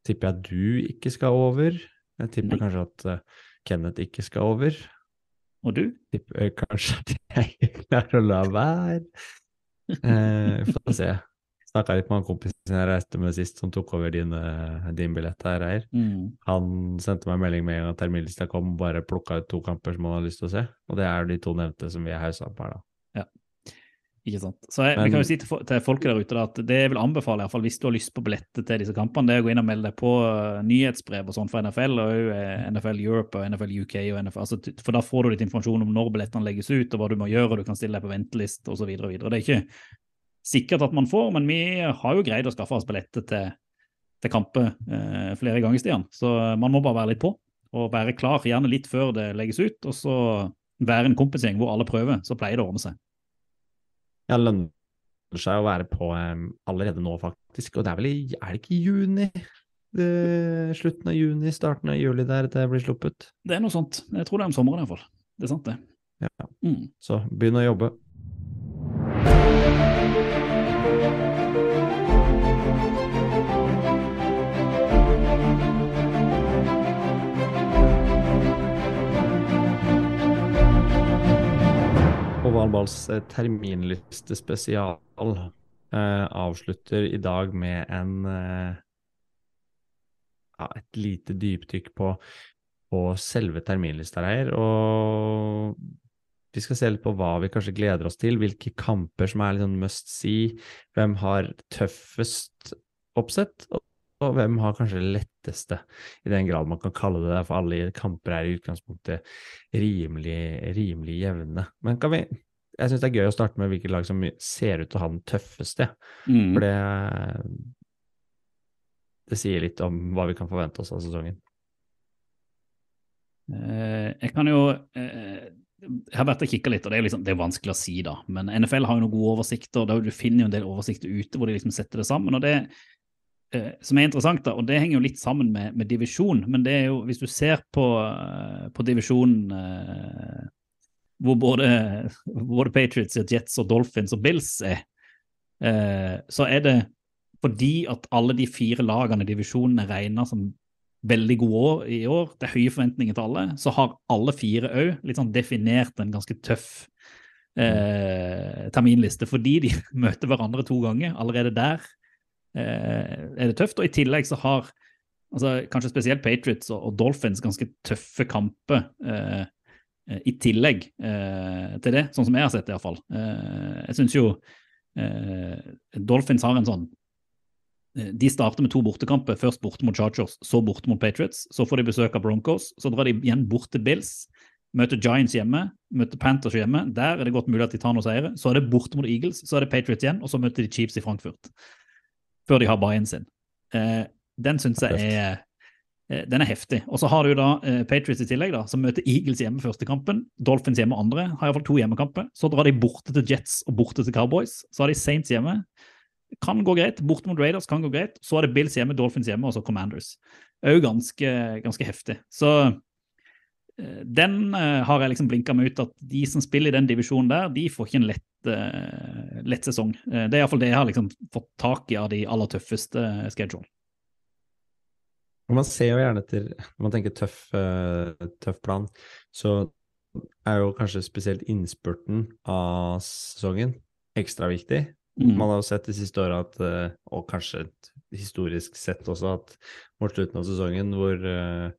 Tipper jeg du ikke skal over. Jeg tipper Nei. kanskje at eh, Kenneth ikke skal over. Og du? Tipper kanskje at jeg klarer å la være. Eh, vi får se. Snakka litt med han kompisen jeg reiste med sist, som tok over din, eh, din billett her, Eier. Mm. Han sendte meg en melding med en gang terminlista kom, og bare plukka ut to kamper som han hadde lyst til å se. Og det er de to nevnte som vi er hausa opp her, da. Ikke sant? Så jeg, vi Men- kan jo si til, til folket der ute at det jeg vil anbefale, i hvert fall hvis du har lyst på billetter til disse kampene, det er å gå inn og melde deg på eh, nyhetsbrev og sånn for NFL, og eh, NFL Europe og NFL UK. Og NFL, altså, for da får du litt informasjon om når billettene legges ut, og hva du må gjøre, og du kan stille deg på ventelist osv. Det er ikke sikkert at man får, men vi har jo greid å skaffe oss billetter til, til kamper eh, flere ganger, Stian. Så man må bare være litt på, og være klar, gjerne litt før det legges ut, og så være en kompisgjeng hvor alle prøver, så pleier det å ordne seg. Ja, lønner seg å være på um, allerede nå, faktisk. Og det er vel i Er det ikke i juni? Det, slutten av juni, starten av juli der det blir sluppet. Det er noe sånt. Jeg tror det er om sommeren iallfall. Det er sant, det. Ja. Mm. Så begynn å jobbe. Ovalballs eh, terminliste spesial. eh, avslutter i dag med en eh, ja, et lite dypdykk på, på selve terminlista her. Og vi skal se litt på hva vi kanskje gleder oss til, hvilke kamper som er litt sånn must see, hvem har tøffest oppsett, og, hvem har kanskje letteste, i den grad man kan kalle det det, for alle kamper er i utgangspunktet rimelig, rimelig jevne. Men kan vi jeg syns det er gøy å starte med hvilket lag som ser ut til å ha den tøffeste. Mm. For det, det sier litt om hva vi kan forvente oss av sesongen. Eh, jeg kan jo eh, Jeg har vært og kikka litt, og det er, liksom, det er vanskelig å si, da. Men NFL har jo noen gode oversikter. Da du finner jo en del oversikter ute hvor de liksom setter det sammen. og det eh, som er interessant, da, og det henger jo litt sammen med, med divisjon, men det er jo, hvis du ser på, på divisjonen hvor både, både Patriots, Jets og Dolphins og Bills er, eh, så er det fordi at alle de fire lagene i divisjonen er regna som veldig gode år i år, det er høye forventninger til alle, så har alle fire òg sånn definert en ganske tøff eh, terminliste, fordi de møter hverandre to ganger. Allerede der eh, er det tøft. Og i tillegg så har altså, kanskje spesielt Patriots og, og Dolphins ganske tøffe kamper. Eh, i tillegg eh, til det, sånn som jeg har sett det iallfall. Eh, jeg syns jo eh, Dolphins har en sånn eh, De starter med to bortekamper. Først borte mot Chargers, så borte mot Patriots. Så får de besøk av Broncos. Så drar de igjen bort til Bills. Møter Giants hjemme, møter Panthers hjemme. Der er det godt mulig at de tar noen seire. Så er det borte mot Eagles, så er det Patriots igjen, og så møter de Chiefs i Frankfurt. Før de har buy-in sin. Eh, den syns jeg er Eh, den er heftig. Og så har du da eh, Patriots i tillegg, da, som møter Eagles hjemme første kampen. Dolphins hjemme andre. Har iallfall to hjemmekamper. Så drar de borte til Jets og borte til Cowboys. Så har de Saints hjemme. Kan gå greit. Borte mot Raiders kan gå greit. Så er det Bills hjemme, Dolphins hjemme og så Commanders. Òg ganske, ganske heftig. Så eh, den eh, har jeg liksom blinka meg ut at de som spiller i den divisjonen der, de får ikke en lett, eh, lett sesong. Eh, det er iallfall det jeg har liksom fått tak i av de aller tøffeste schedule. Og man ser jo gjerne etter Når man tenker tøff, uh, tøff plan, så er jo kanskje spesielt innspurten av sesongen ekstra viktig. Mm. Man har jo sett de siste åra at, uh, og kanskje historisk sett også, at mot slutten av sesongen hvor uh,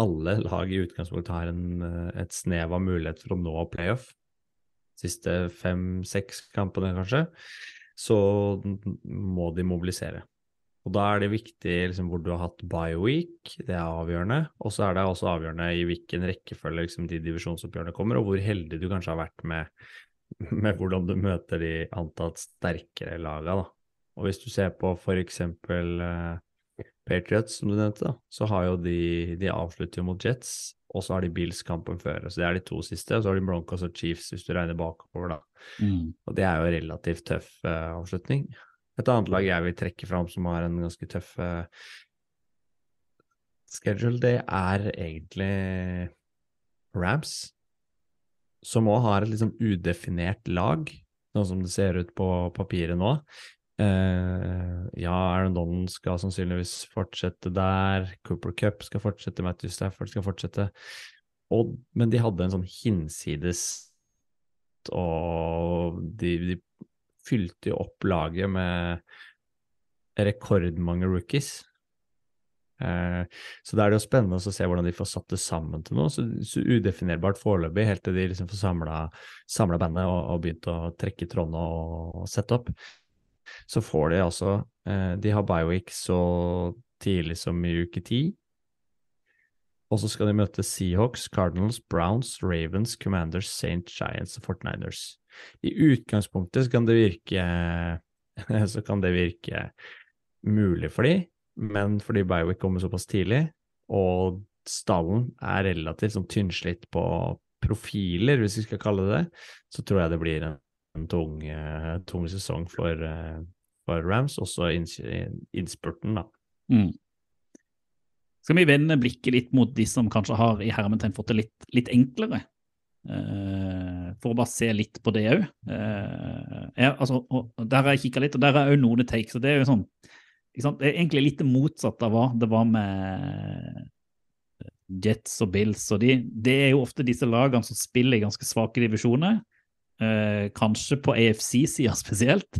alle lag i utgangspunktet har en, et snev av mulighet for å nå playoff, siste fem-seks kampene kanskje, så må de mobilisere. Og da er det viktig liksom, hvor du har hatt bioweek, det er avgjørende. Og så er det også avgjørende i hvilken rekkefølge liksom, de divisjonsoppgjørene kommer, og hvor heldig du kanskje har vært med, med hvordan du møter de antatt sterkere laga. Da. Og hvis du ser på eksempel uh, Patriots, som du nevnte, da, så har jo de, de avslutter jo mot Jets, og så har de Bills kampen før. Så det er de to siste, og så har de Broncos og Chiefs hvis du regner bakover, da. Mm. Og det er jo relativt tøff uh, avslutning. Et annet lag jeg vil trekke fram som har en ganske tøff uh, schedule, det er egentlig Rams, som òg har et liksom udefinert lag, sånn som det ser ut på papiret nå. Uh, ja, Aaron Donald skal sannsynligvis fortsette der, Cooper Cup skal fortsette, Matthew Stafford skal fortsette, og, men de hadde en sånn hinsides og de, de fylte jo opp laget med rekordmange rookies. Eh, så da er det jo spennende å se hvordan de får satt det sammen til noe. Så, så udefinerbart foreløpig, helt til de liksom får samla bandet og, og, begynt å trekke trådene og, og, sette opp. Så får de altså eh, De har Biowick så tidlig som i uke ti. Og så skal de møte Seahawks, Cardinals, Browns, Ravens, Commanders, St. Giants og Fortniners. I utgangspunktet så kan det virke så kan det virke mulig for de, men fordi Biowick kommer såpass tidlig, og stallen er relativt sånn tynnslitt på profiler, hvis vi skal kalle det det, så tror jeg det blir en, en tung, uh, tung, sesong for, uh, for Rams, også innspurten, da. Mm. Skal vi vende blikket litt mot de som kanskje har i hermetegn fått det litt, litt enklere? Uh, for å bare se litt på det òg. Uh, altså, der har jeg kikka litt, og der er òg noen takes. og Det er jo sånn, det er egentlig litt motsatt av hva det var med Jets og Bills. og de, Det er jo ofte disse lagene som spiller i ganske svake divisjoner. Uh, kanskje på AFC-sida spesielt.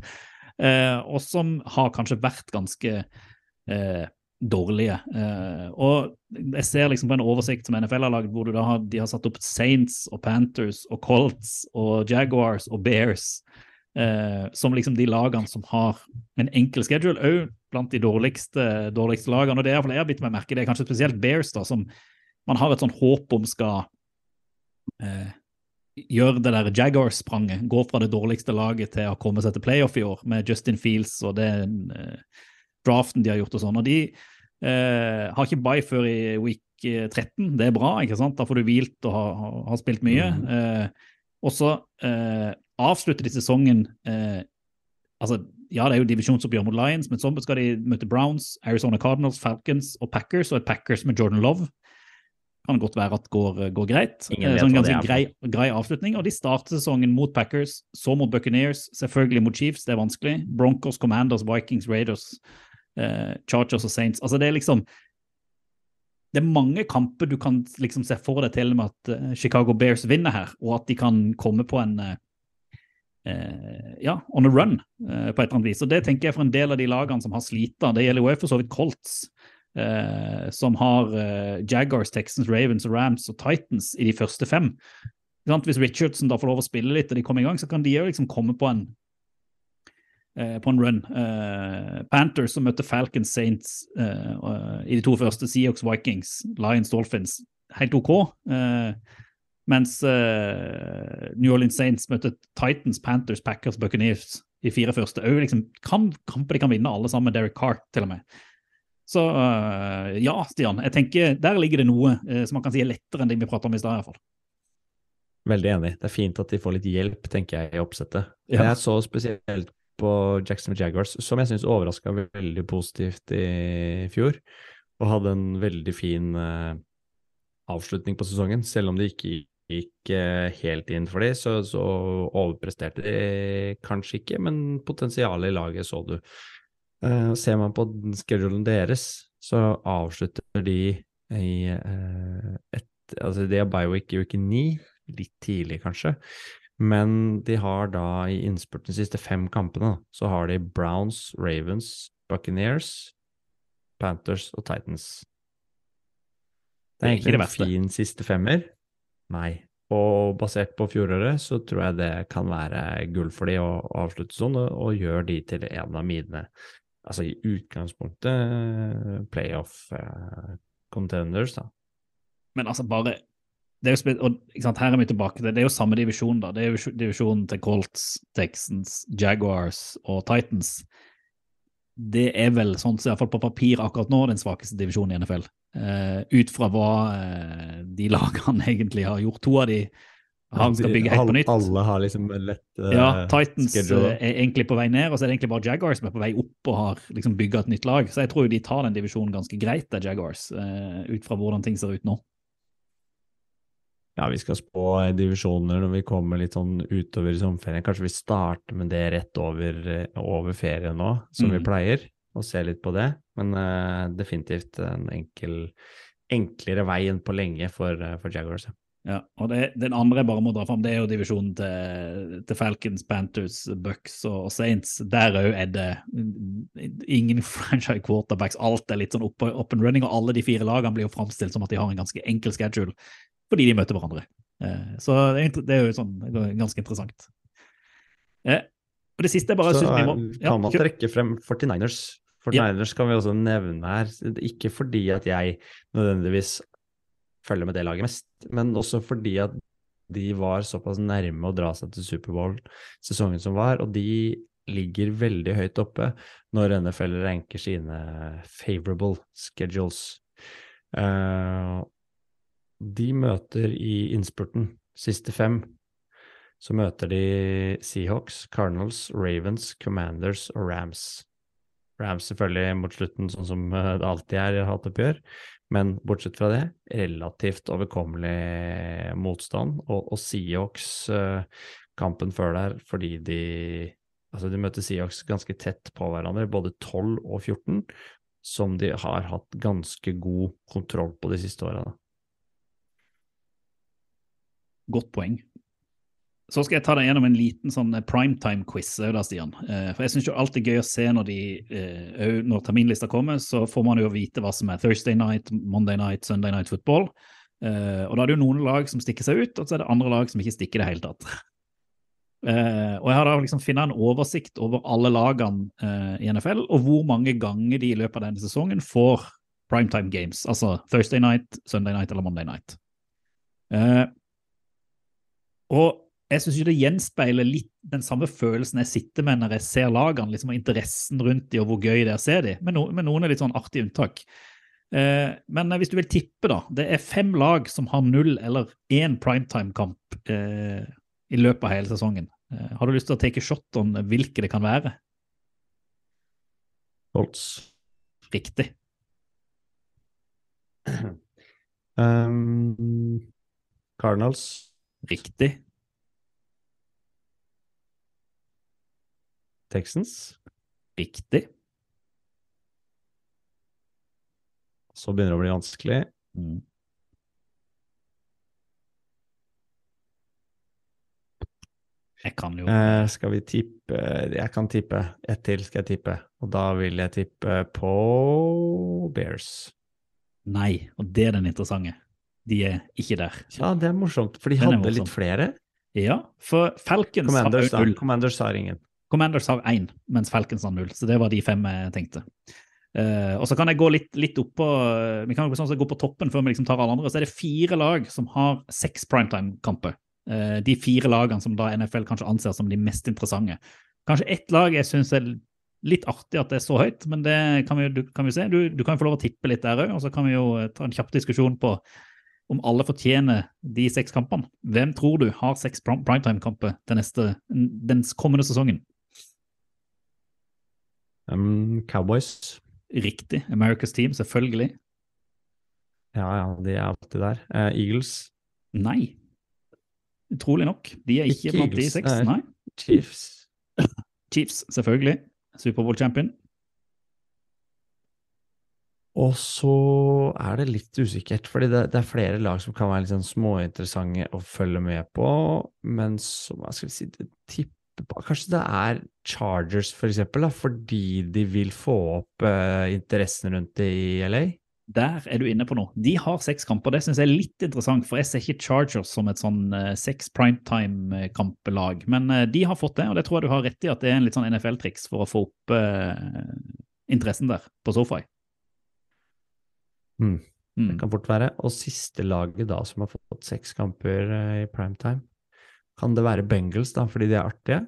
eh, og som har kanskje vært ganske eh, dårlige. Eh, og jeg ser liksom på en oversikt som NFL har lagd, hvor har, de har satt opp Saints og Panthers og Colts og Jaguars og Bears eh, som liksom de lagene som har en enkel schedule, òg blant de dårligste, dårligste lagene. Og det er jeg har bitt meg merke det er kanskje spesielt Bears, da, som man har et sånn håp om skal eh, gjøre det der Jaguars-spranget. Gå fra det dårligste laget til å komme seg til playoff i år, med Justin Fields og det eh, draften de har gjort og sånn. Og de eh, har ikke bye før i week 13. Det er bra, ikke sant? Da får du hvilt og har, har, spilt mye. Eh, og så eh, avslutter de sesongen eh, altså, Ja, det er jo divisjonsoppgjør mot Lions, men så skal de møte Browns, Arizona Cardinals, Falcons og Packers, og et Packers med Jordan Love. Kan godt være at går, går greit. Ingen Eh, sånn ganske grei, grei avslutning. Og de starter sesongen mot Packers, så mot Buccaneers, selvfølgelig mot Chiefs, det er vanskelig. Broncos, Commanders, Vikings, Raiders, eh, Chargers og Saints. Altså, det er liksom det er mange kamper du kan liksom se for deg til med at eh, Chicago Bears vinner her, og at de kan komme på en eh, eh, ja, on a run eh, på et eller annet vis. Og Det tenker jeg for en del av de lagene som har slita. Det gjelder jo for så vidt Colts, eh, som har eh, Jaguars, Texans, Ravens, Rams og Titans i de første fem. Hvis Richardson da får lov å spille litt og de kommer i gang, så kan de jo liksom komme på en på en run. Uh, Panthers som møtte Falcons, Saints uh, uh, i de to første. Seahawks, Vikings, Lions, Dolphins. Helt OK. Eh, mens eh, New Orleans Saints møtte Titans, Panthers, Packers, Buccaneers i fire første. Òg liksom, kan, kamper de kan vinne, alle sammen. Derek Carr, til og med. Så eh, ja, Stian. Jeg tenker Der ligger det noe eh, som man kan si er lettere enn det vi prata om i stad. Veldig enig. Det er fint at de får litt hjelp, tenker jeg, i oppsettet. Ja. Jeg så spesielt på Jackson Jaguars, som jeg syns overraska veldig positivt i fjor, og hadde en veldig fin eh, avslutning på sesongen. Selv om det ikke gikk eh, helt inn for dem, så, så overpresterte de kanskje ikke, men potensialet i laget så du. Eh, ser man på schedulen deres, så avslutter de i et Altså, de har bioweek i uke ni, litt tidlig kanskje, men de har da i innspurten de siste fem kampene, så har de Browns, Ravens, Buccaneers, Panthers og Titans. Det er egentlig det en fin siste femmer. Nei. Og basert på fjoråret, så tror jeg det kan være gull for de å avslutte sånn, og, og gjør de til en av mine, altså i utgangspunktet, playoff eh, contenders, da. Men altså, bare er jo og, sant, Her er vi tilbake til det er jo samme divisjon. da, Det er jo divisjonen til Colts, Texans, Jaguars og Titans. Det er vel sånn som iallfall på papir akkurat nå den svakeste divisjonen i NFL. Uh, ut fra hva uh, de lagene egentlig har gjort. To av de han skal bygge helt på nytt. Alle har liksom en lett uh, Ja, Titans schedule. eh, er egentlig på vei ned, og så er det egentlig bare Jaguars som er på vei opp og har liksom bygga et nytt lag. Så jeg tror jo de tar den divisjonen ganske greit, det er Jaguars, uh, ut fra hvordan ting ser ut nå. Ja, vi skal spå divisjoner når vi kommer litt sånn utover i sommerferien. Kanskje vi starter med det rett over, eh, over ferien nå, som vi Mm. pleier, og se litt på det. Men uh, definitivt en enkel, enklere vei enn på lenge for, uh, for Jaguars. ja. Ja, og det, Den andre jeg bare må dra fram, det er jo divisjonen til, til Falcons, Panthers, Bucks og, og Saints. Der òg er det mm, ingen franchise quarterbacks. Alt er litt sånn up, up and running, og alle de fire lagene blir jo framstilt som at de har en ganske enkel schedule fordi de møter hverandre. Eh, så det er, jo sånn ganske interessant. Eh, og det siste er bare Så må eh, ja, kan man trekke frem 49ers. 49ers kan vi også nevne her, ikke fordi at jeg nødvendigvis følger med det laget mest, men også fordi at de var såpass nærme å dra seg til Superbowl sesongen som var, og de ligger veldig høyt oppe når NFL ranker sine favorable schedules. Eh, de møter i innspurten, siste fem, så møter de Seahawks, Cardinals, Ravens, Commanders og Rams. Rams selvfølgelig mot slutten, sånn som eh, det alltid er i hatoppgjør, men bortsett fra det, relativt overkommelig motstand. Og, og Seahawks eh, kampen før der, fordi de Altså, de møter Seahawks ganske tett på hverandre, både 12 og 14, som de har hatt ganske god kontroll på de siste åra. Godt poeng. Så skal jeg ta deg gjennom en liten sånn primetime-quiz, da, Stian. Eh, For jeg syns alltid er gøy å se når, de, eh, når terminlista kommer, så får man jo vite hva som er Thursday night, Monday night, Sunday night football. Eh, Og da er det jo noen lag som stikker seg ut, og så er det andre lag som ikke stikker i det hele tatt. Eh, og jeg har da liksom funnet en oversikt over alle lagene eh, i NFL, og hvor mange ganger de i løpet av denne sesongen får primetime games, altså Thursday night, Sunday night eller Monday night. Og jeg syns det gjenspeiler litt den samme følelsen jeg sitter med når jeg ser lagene, liksom og interessen rundt de og hvor gøy det er å se de, med, no, med noen er litt sånn artige unntak. Eh, men eh, hvis du vil tippe, da. Det er fem lag som har null eller én primetime-kamp eh, i løpet av hele sesongen. Eh, har du lyst til å take shot on hvilke det kan være? Holtz. Riktig. Um, Cardinals. Riktig. Texans. Riktig. Så begynner det å bli vanskelig. Mm. Jeg kan jo Eh, skal vi tippe Jeg kan tippe. Ett til skal jeg tippe. Og da vil jeg tippe på Bears. Nei, og det er den interessante. De er ikke der. Ja, det er morsomt, for de Den hadde litt flere. Ja, for Falcons Commanders, har null. Commanders har ingen. Commanders har én, mens Falcons har null. Så det var de fem jeg tenkte. Uh, og så kan jeg gå litt, litt opp på Vi kan jo sånn gå på toppen før vi liksom tar alle andre. Så er det fire lag som har seks primetime-kamper. Uh, de fire lagene som da NFL kanskje anser som de mest interessante. Kanskje ett lag jeg syns er litt artig at det er så høyt, men det kan vi, du, kan vi se. Du, du kan jo få lov å tippe litt der òg, og så kan vi jo eh, ta en kjapp diskusjon på om alle fortjener de seks kampene. Hvem tror du har seks primetime-kamper den, den kommende sesongen? Um, Cowboys. Riktig. America's Team, selvfølgelig. Ja, ja, de er alltid der. Uh, Eagles. Nei. Utrolig nok. De er ikke, Ikke blant de seks. Nei. Chiefs. Chiefs, selvfølgelig. Superbowl-champion. Og så er det litt usikkert, fordi det, det er flere lag som kan være litt sånn småinteressante å følge med på, men så, hva skal vi si, det tipper på Kanskje det er Chargers, for eksempel, da, fordi de vil få opp uh, interessen rundt det i LA? Der er du inne på noe. De har seks kamper. Det syns jeg er litt interessant, for jeg ser ikke Chargers som et sånn uh, seks primetime-kampelag. Men eh, de har fått det, og det tror jeg du har rett i at det er en litt sånn NFL-triks for å få opp eh, interessen der på SoFi. Mm. Mm. Det kan fort være. Og siste laget da som har fått seks kamper eh, i primetime, kan det være Bengals, da, fordi de er artige?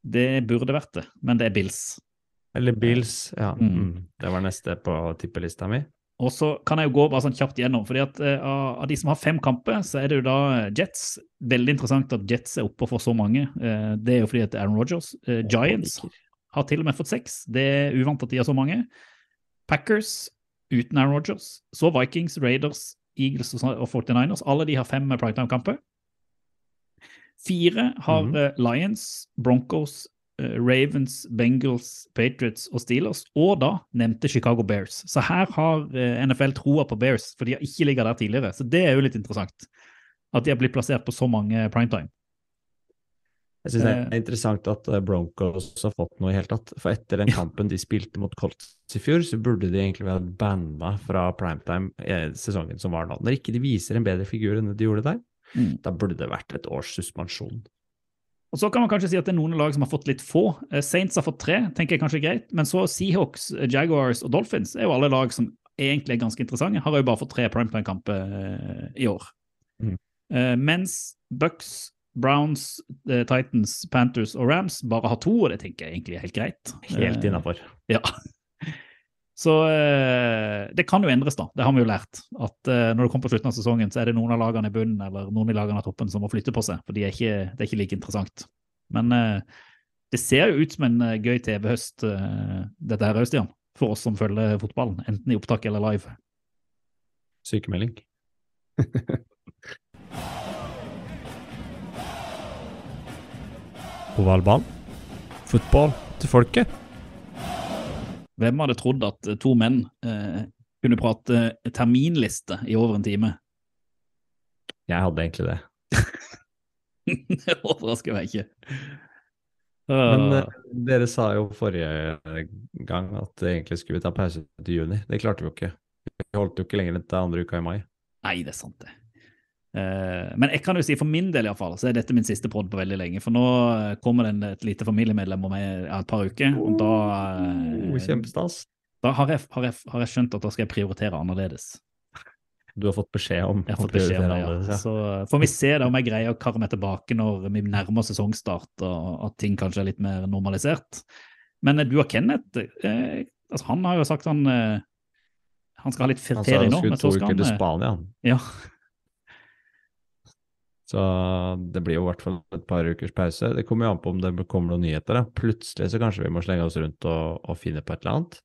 Det burde vært det, men det er Bills. Eller Bills? Ja, Mm. mm. det var neste på tippelista mi. Og så kan jeg jo gå bare sånn kjapt gjennom, fordi at uh, av, de som har fem kamper, så er det jo da Jets. Veldig interessant at Jets er oppe for så mange. Uh, det er jo fordi at Aaron Rodgers. Uh, Giants har til og med fått seks. Det er uvant at de har så mange. Packers uten Aaron Rodgers. Så Vikings, Raiders, Eagles og 49ers. Alle de har fem primetime-kamper. Fire har mm -hmm. Lions, Broncos, eh, Ravens, Bengals, Patriots og Steelers, og da nevnte Chicago Bears. Så her har eh, NFL troa på Bears, for de har ikke ligget der tidligere. Så det er jo litt interessant. At de har blitt plassert på så mange primetime. Jeg synes det Eh. er interessant at eh, Broncos har fått noe i hele tatt. For etter den kampen de spilte mot Colts i fjor, så burde de egentlig vært banna fra primetime i sesongen som var nå. Når ikke de viser en bedre figur enn de gjorde der, Mm. da burde det vært et års suspensjon. Og Så kan man kanskje si at det er noen lag som har fått litt få. Eh, Saints har fått tre, tenker jeg kanskje er greit. Men så Seahawks, eh, Jaguars og Dolphins er jo alle lag som egentlig er ganske interessante. Har jo bare fått tre primetime-kamper eh, i år. Mm. Eh, Mens Bucks, Browns, eh, Titans, Panthers og Rams bare har to, og det tenker jeg egentlig er helt greit. Helt Eh, innafor. Ja. Så eh, det kan jo endres, da. Det har vi jo lært. At når det kommer på slutten av sesongen, så er det noen av lagene i bunnen eller noen i lagene av toppen som må flytte på seg. For de er ikke, det er ikke like interessant. Men det ser jo ut som en gøy TV-høst, dette her òg, Stian. For oss som følger fotballen, enten i opptak eller live. Sykemelding. Ovalball. Fotball til folket. Hvem hadde trodd at eh, to menn eh, kunne prate terminliste i over en time? Jeg hadde egentlig det. det overrasker meg ikke. Men eh, dere sa jo forrige gang at egentlig skulle vi ta pause til juni. Det klarte vi jo ikke. Vi holdt jo ikke lenger enn til andre uka i mai. Nei, det er sant, det. Eh, men jeg kan jo si for min del i hvert fall, så er dette min siste pod på veldig lenge. For nå eh, kommer det et lite familiemedlem om et par uker. Og da, Oh, eh, kjempestas. da har, jeg, har, jeg, har jeg skjønt at da skal jeg prioritere annerledes. Du har fått beskjed om Jeg har fått beskjed om prioritere det, ja. Så får vi se da om jeg greier å karre meg tilbake når vi nærmer sesongstart og at ting kanskje er litt mer normalisert. Men du og Kenneth, eh, altså han har jo sagt han eh, han skal ha litt Han sa han nå. skulle to uker til Spania. Ja, Så det blir jo i hvert fall et par ukers pause. Det kommer jo an på om det kommer noen nyheter. da. Plutselig så kanskje vi må slenge oss rundt og, og finne på et eller annet.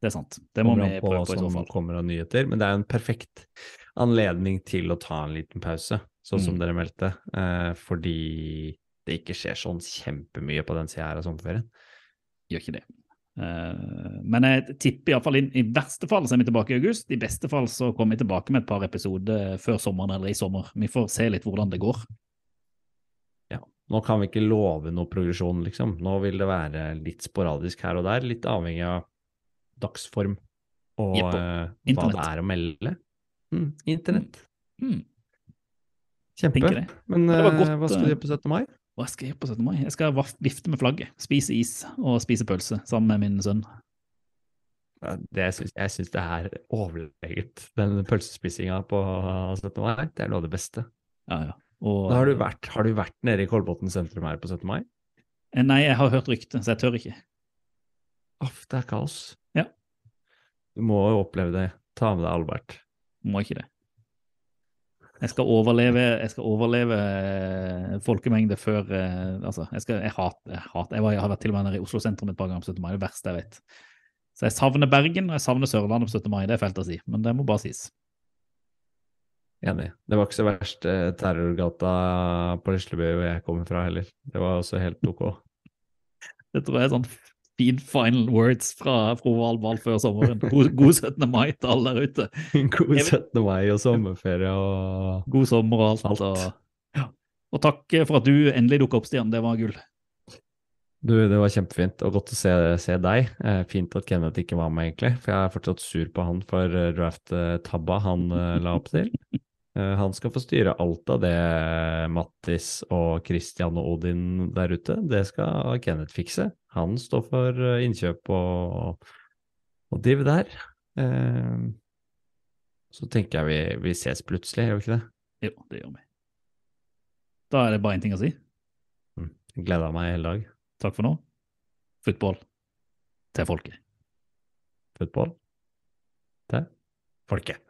det er sant. Det må vi prøve på i så fall. kommer av nyheter. Men det er en perfekt anledning til å ta en liten pause, sånn som Mm. dere meldte. Eh, fordi det ikke skjer sånn kjempemye på den sida her av sommerferien. Gjør ikke det. Eh, men jeg tipper iallfall i, i verste fall så er vi tilbake i august. I beste fall så kommer vi tilbake med et par episoder før sommeren eller i sommer. Vi får se litt hvordan det går. Nå kan vi ikke love noe progresjon, liksom. Nå vil det være litt sporadisk her og der, litt avhengig av dagsform og eh, hva det er å melde. Mm, internett. Mm. Kjempe. Men uh, godt, hva skal du gjøre på 17. mai? Hva skal jeg gjøre på 17. mai? Jeg skal vifte med flagget, spise is og spise pølse sammen med min sønn. Ja, Det jeg syns det er overlegent, den pølsespisinga på 17. mai. Det er noe av det beste. Ja, ja. Og, har, du vært, har du vært nede i Kolbotn sentrum her på 17. mai? Eh, Nei, jeg har hørt rykte, så jeg tør ikke. Aff, det er kaos. Ja. Du må jo oppleve det. Ta med deg Albert. Må ikke det. Jeg skal overleve, jeg skal overleve eh, folkemengde før eh, Altså, jeg, skal, jeg hat, jeg, hat. jeg, var, jeg har vært til og med nede i Oslo sentrum et par ganger på 17. mai. Det verste jeg vet. Så jeg savner Bergen og jeg savner Sørlandet på 17. mai. Det er fælt å si, men det må bare sies. Enig. Det var ikke så verst eh, terrorgata på Lisleby hvor jeg kommer fra heller. Det var også helt ok. Det tror jeg er sånn fin final words fra fra Ball før sommeren. God, god 17. mai til alle der ute. God 17. mai og sommerferie og God sommer og alt. Alt. Og, og takk for at du endelig dukka opp, Stian. Det var gull. Du, det var kjempefint og godt å se, se deg. Eh, fint at Kenneth ikke var med, egentlig. For jeg er fortsatt sur på han for eh, draft-tabba han eh, la opp til. Eh, han skal få styre alt av det Mattis og Christian og Odin der ute. Det skal Kenneth fikse. Han står for eh, innkjøp og, og div der. Eh, så tenker jeg vi, vi ses plutselig, gjør vi ikke det? Jo, det gjør vi. Da er det bare én ting å si. Gleda meg hele dag. Takk for nå. Football til folket. Football. til Folket.